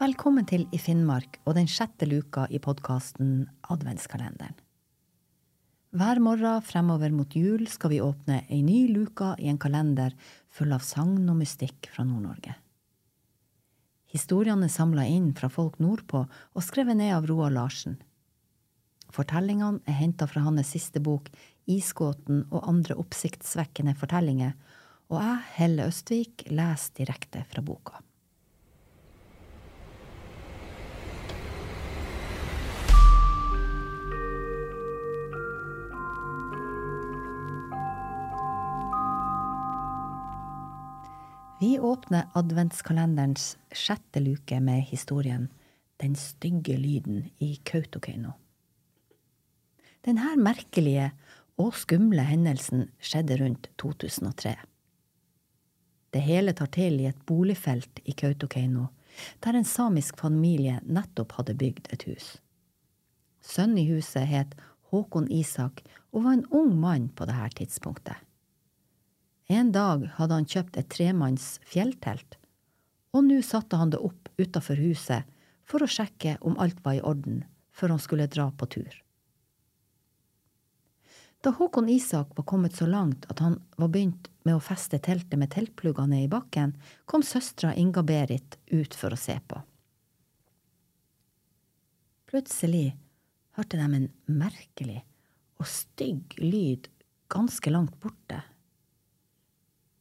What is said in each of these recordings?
Velkommen til I Finnmark og den sjette luka i podkasten Adventskalenderen. Hver morgen fremover mot jul skal vi åpne ei ny luka i en kalender full av sagn og mystikk fra Nord-Norge. Historiene er samla inn fra folk nordpå og skrevet ned av Roar Larsen. Fortellingene er henta fra hans siste bok Isgåten og andre oppsiktsvekkende fortellinger, og jeg, Helle Østvik, leser direkte fra boka. Vi åpner adventskalenderens sjette luke med historien Den stygge lyden i Kautokeino. Denne merkelige og skumle hendelsen skjedde rundt 2003. Det hele tar til i et boligfelt i Kautokeino, der en samisk familie nettopp hadde bygd et hus. Sønnen i huset het Håkon Isak og var en ung mann på dette tidspunktet. En dag hadde han kjøpt et tremanns fjelltelt, og nå satte han det opp utafor huset for å sjekke om alt var i orden før han skulle dra på tur. Da Håkon Isak var kommet så langt at han var begynt med å feste teltet med teltpluggene i bakken, kom søstera Inga-Berit ut for å se på. Plutselig hørte de en merkelig og stygg lyd ganske langt borte.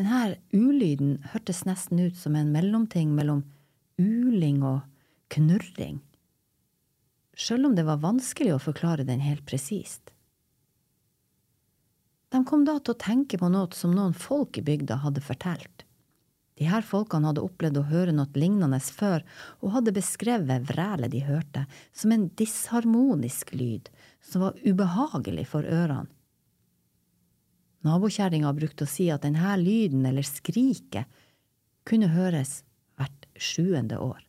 Denne ulyden hørtes nesten ut som en mellomting mellom uling og knurring, sjøl om det var vanskelig å forklare den helt presist. De kom da til å tenke på noe som noen folk i bygda hadde fortalt. De her folkene hadde opplevd å høre noe lignende før, og hadde beskrevet vrælet de hørte, som en disharmonisk lyd som var ubehagelig for ørene. Nabokjerringa brukte å si at denne lyden, eller skriket, kunne høres hvert sjuende år.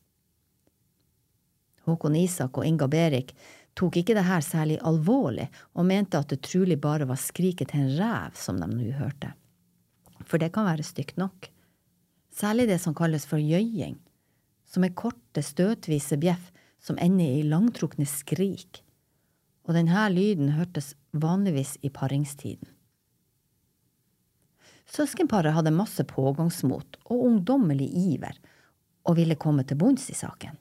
Håkon Isak og Inga Berik tok ikke det her særlig alvorlig, og mente at det trolig bare var skriket til en rev som de nå hørte. For det kan være stygt nok. Særlig det som kalles for gjøying, som er korte, støtvise bjeff som ender i langtrukne skrik, og denne lyden hørtes vanligvis i paringstiden. Søskenparet hadde masse pågangsmot og ungdommelig iver og ville komme til bunns i saken.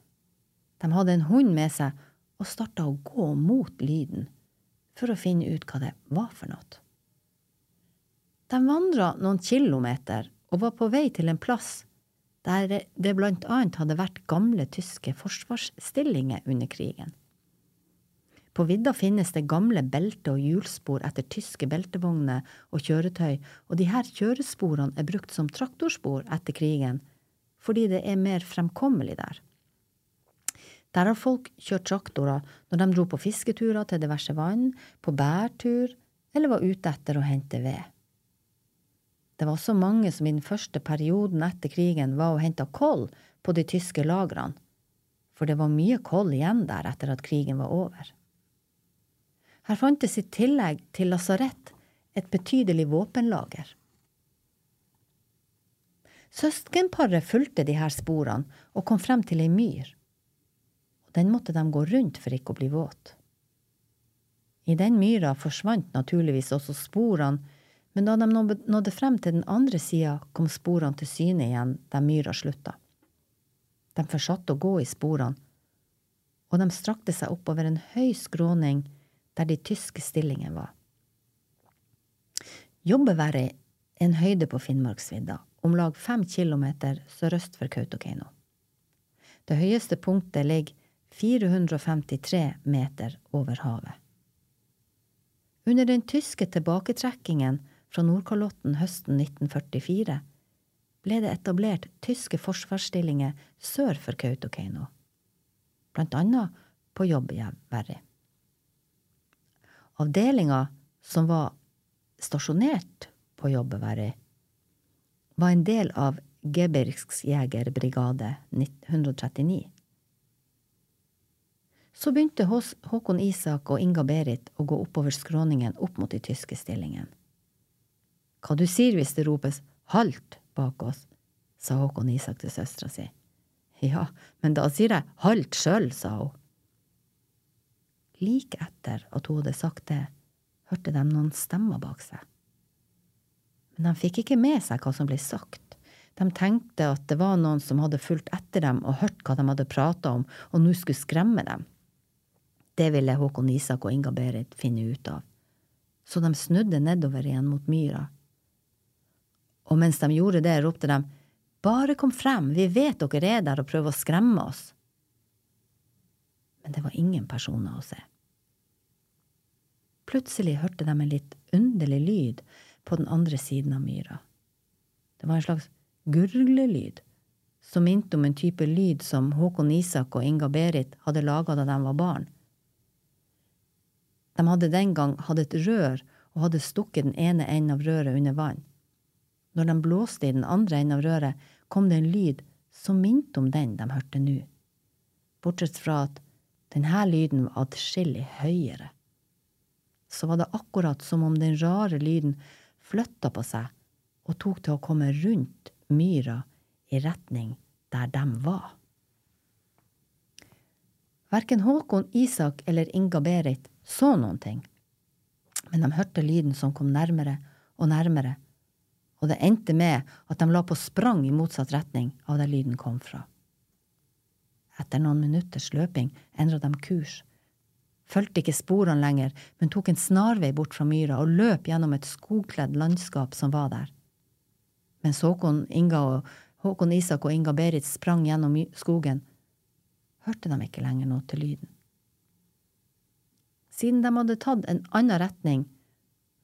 De hadde en hund med seg og starta å gå mot lyden for å finne ut hva det var for noe. De vandra noen kilometer og var på vei til en plass der det blant annet hadde vært gamle tyske forsvarsstillinger under krigen. På vidda finnes det gamle belte- og hjulspor etter tyske beltevogner og kjøretøy, og de her kjøresporene er brukt som traktorspor etter krigen, fordi det er mer fremkommelig der. Der har folk kjørt traktorer når de dro på fisketurer til diverse vann, på bærtur eller var ute etter å hente ved. Det var også mange som i den første perioden etter krigen var og henta koll på de tyske lagrene, for det var mye koll igjen der etter at krigen var over. Her fantes i tillegg til lasarett et betydelig våpenlager. Søskenparet fulgte de her sporene og kom frem til ei myr. Den måtte de gå rundt for ikke å bli våt. I den myra forsvant naturligvis også sporene, men da de nådde frem til den andre sida, kom sporene til syne igjen der myra slutta. De fortsatte å gå i sporene, og de strakte seg oppover en høy skråning der de tyske stillingene var. Jobbeværet er en høyde på Finnmarksvidda, om lag fem kilometer sørøst for Kautokeino. Det høyeste punktet ligger 453 meter over havet. Under den tyske tilbaketrekkingen fra Nordkalotten høsten 1944 ble det etablert tyske forsvarsstillinger sør for Kautokeino, blant annet på Jobbjærverri. Avdelinga som var stasjonert på Jobbeværi, var en del av Gebirgsjegerbrigade 139. Så begynte Håkon Isak og Inga Berit å gå oppover skråningen opp mot de tyske stillingene. Hva du sier hvis det ropes halt bak oss, sa Håkon Isak til søstera si. Ja, men da sier jeg halt sjøl, sa hun. Like etter at hun hadde sagt det, hørte de noen stemmer bak seg. Men de fikk ikke med seg hva som ble sagt. De tenkte at det var noen som hadde fulgt etter dem og hørt hva de hadde prata om, og nå skulle skremme dem. Det ville Håkon Isak og Inga-Berit finne ut av, så de snudde nedover igjen mot myra. Og mens de gjorde det, ropte de bare kom frem, vi vet dere er der og prøver å skremme oss. Men det var ingen personer å se. Plutselig hørte de en litt underlig lyd på den andre siden av myra. Det var en slags gurglelyd som minte om en type lyd som Håkon Isak og Inga Berit hadde laga da de var barn. De hadde den gang hatt et rør og hadde stukket den ene enden av røret under vann. Når de blåste i den andre enden av røret, kom det en lyd som minte om den de hørte nå, bortsett fra at denne lyden var atskillig høyere så var det akkurat som om den rare lyden flytta på seg og tok til å komme rundt myra i retning der de var. Verken Håkon, Isak eller Inga-Berit så noen ting, men de hørte lyden som kom nærmere og nærmere, og det endte med at de la på sprang i motsatt retning av der lyden kom fra. Etter noen minutters løping endra de kurs fulgte ikke sporene lenger, men tok en snarvei bort fra myra og løp gjennom et skogkledd landskap som var der. Mens Håkon, og, Håkon Isak og Inga Berit sprang gjennom skogen, hørte de ikke lenger noe til lyden. Siden de hadde tatt en annen retning,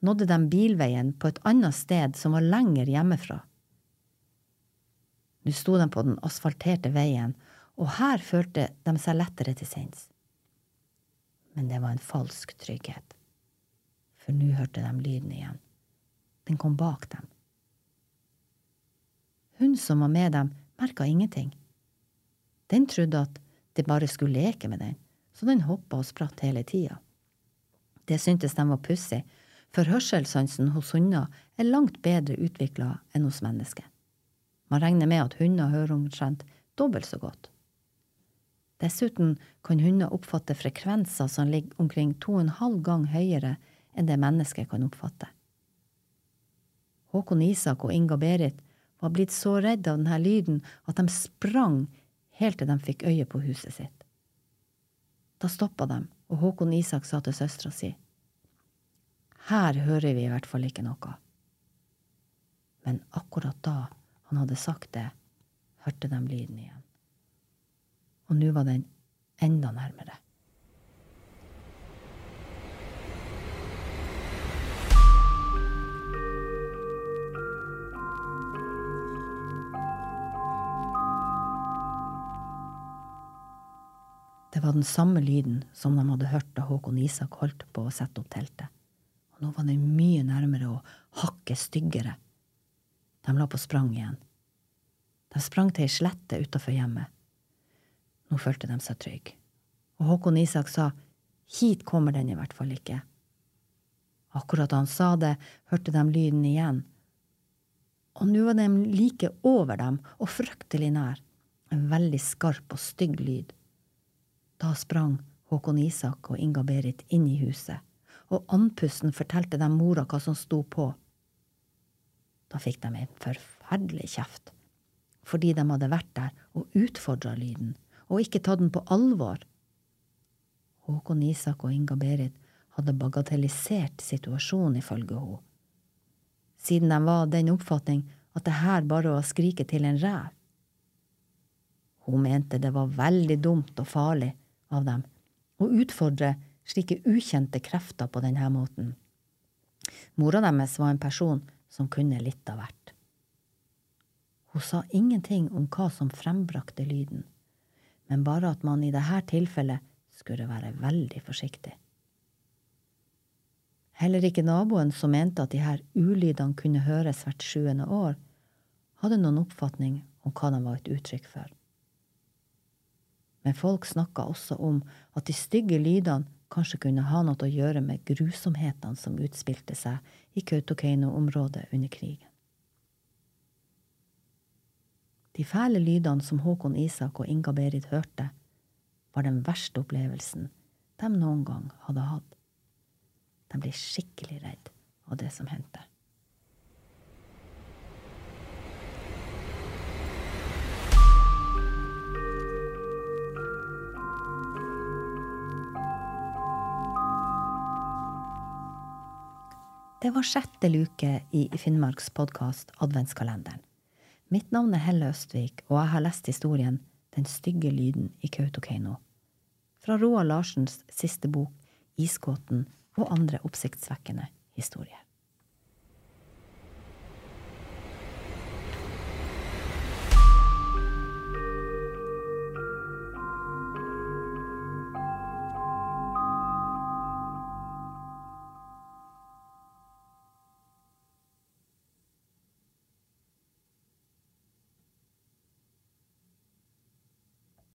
nådde de bilveien på et annet sted som var lenger hjemmefra. Nå sto de på den asfalterte veien, og her følte de seg lettere til sinns men det var en falsk trygghet. For nå hørte de lyden igjen. Den kom bak dem. Hun som var med dem, merka ingenting. Den trodde at de bare skulle leke med den, så den hoppa og spratt hele tida. Det syntes de var pussig, for hørselssansen hos hunder er langt bedre utvikla enn hos mennesker. Man regner med at hunder hører omtrent dobbelt så godt. Dessuten kan hunder oppfatte frekvenser som ligger omkring to og en halv gang høyere enn det mennesket kan oppfatte. Håkon Isak og Inga Berit var blitt så redde av denne lyden at de sprang helt til de fikk øye på huset sitt. Da stoppa de, og Håkon Isak sa til søstera si, Her hører vi i hvert fall ikke noe. Men akkurat da han hadde sagt det, hørte de lyden igjen og nå var den enda nærmere. Det var den samme lyden som de hadde hørt da Håkon Isak holdt på å sette opp teltet. Og nå var den mye nærmere og hakket styggere. De la på sprang igjen. De sprang til ei slette utafor hjemmet. Nå følte de seg trygge. Og Håkon Isak sa hit kommer den i hvert fall ikke. Akkurat da han sa det, hørte de lyden igjen. Og nå var de like over dem og fryktelig nær, en veldig skarp og stygg lyd. Da sprang Håkon Isak og Inga-Berit inn i huset, og andpusten fortalte dem mora hva som sto på. Da fikk de en forferdelig kjeft, fordi de hadde vært der og utfordra lyden og ikke tatt den på alvor. Håkon Isak og Inga-Berit hadde bagatellisert situasjonen, ifølge henne, siden de var av den oppfatning at det her bare var å skrike til en rev. Hun mente det var veldig dumt og farlig av dem å utfordre slike ukjente krefter på denne måten. Mora deres var en person som kunne litt av hvert. Hun sa ingenting om hva som frembrakte lyden men bare at man i dette tilfellet skulle være veldig forsiktig. Heller ikke naboen som mente at de her ulydene kunne høres hvert sjuende år, hadde noen oppfatning om hva de var et uttrykk for. Men folk snakka også om at de stygge lydene kanskje kunne ha noe å gjøre med grusomhetene som utspilte seg i Kautokeino-området under krigen. De fæle lydene som Håkon Isak og Inga-Berit hørte, var den verste opplevelsen de noen gang hadde hatt. De ble skikkelig redd av det som hendte. Det var sjette luke i Finnmarks podkast Adventskalenderen. Mitt navn er Helle Østvik, og jeg har lest historien Den stygge lyden i Kautokeino. Fra Roald Larsens siste bok Isgåten og andre oppsiktsvekkende historier.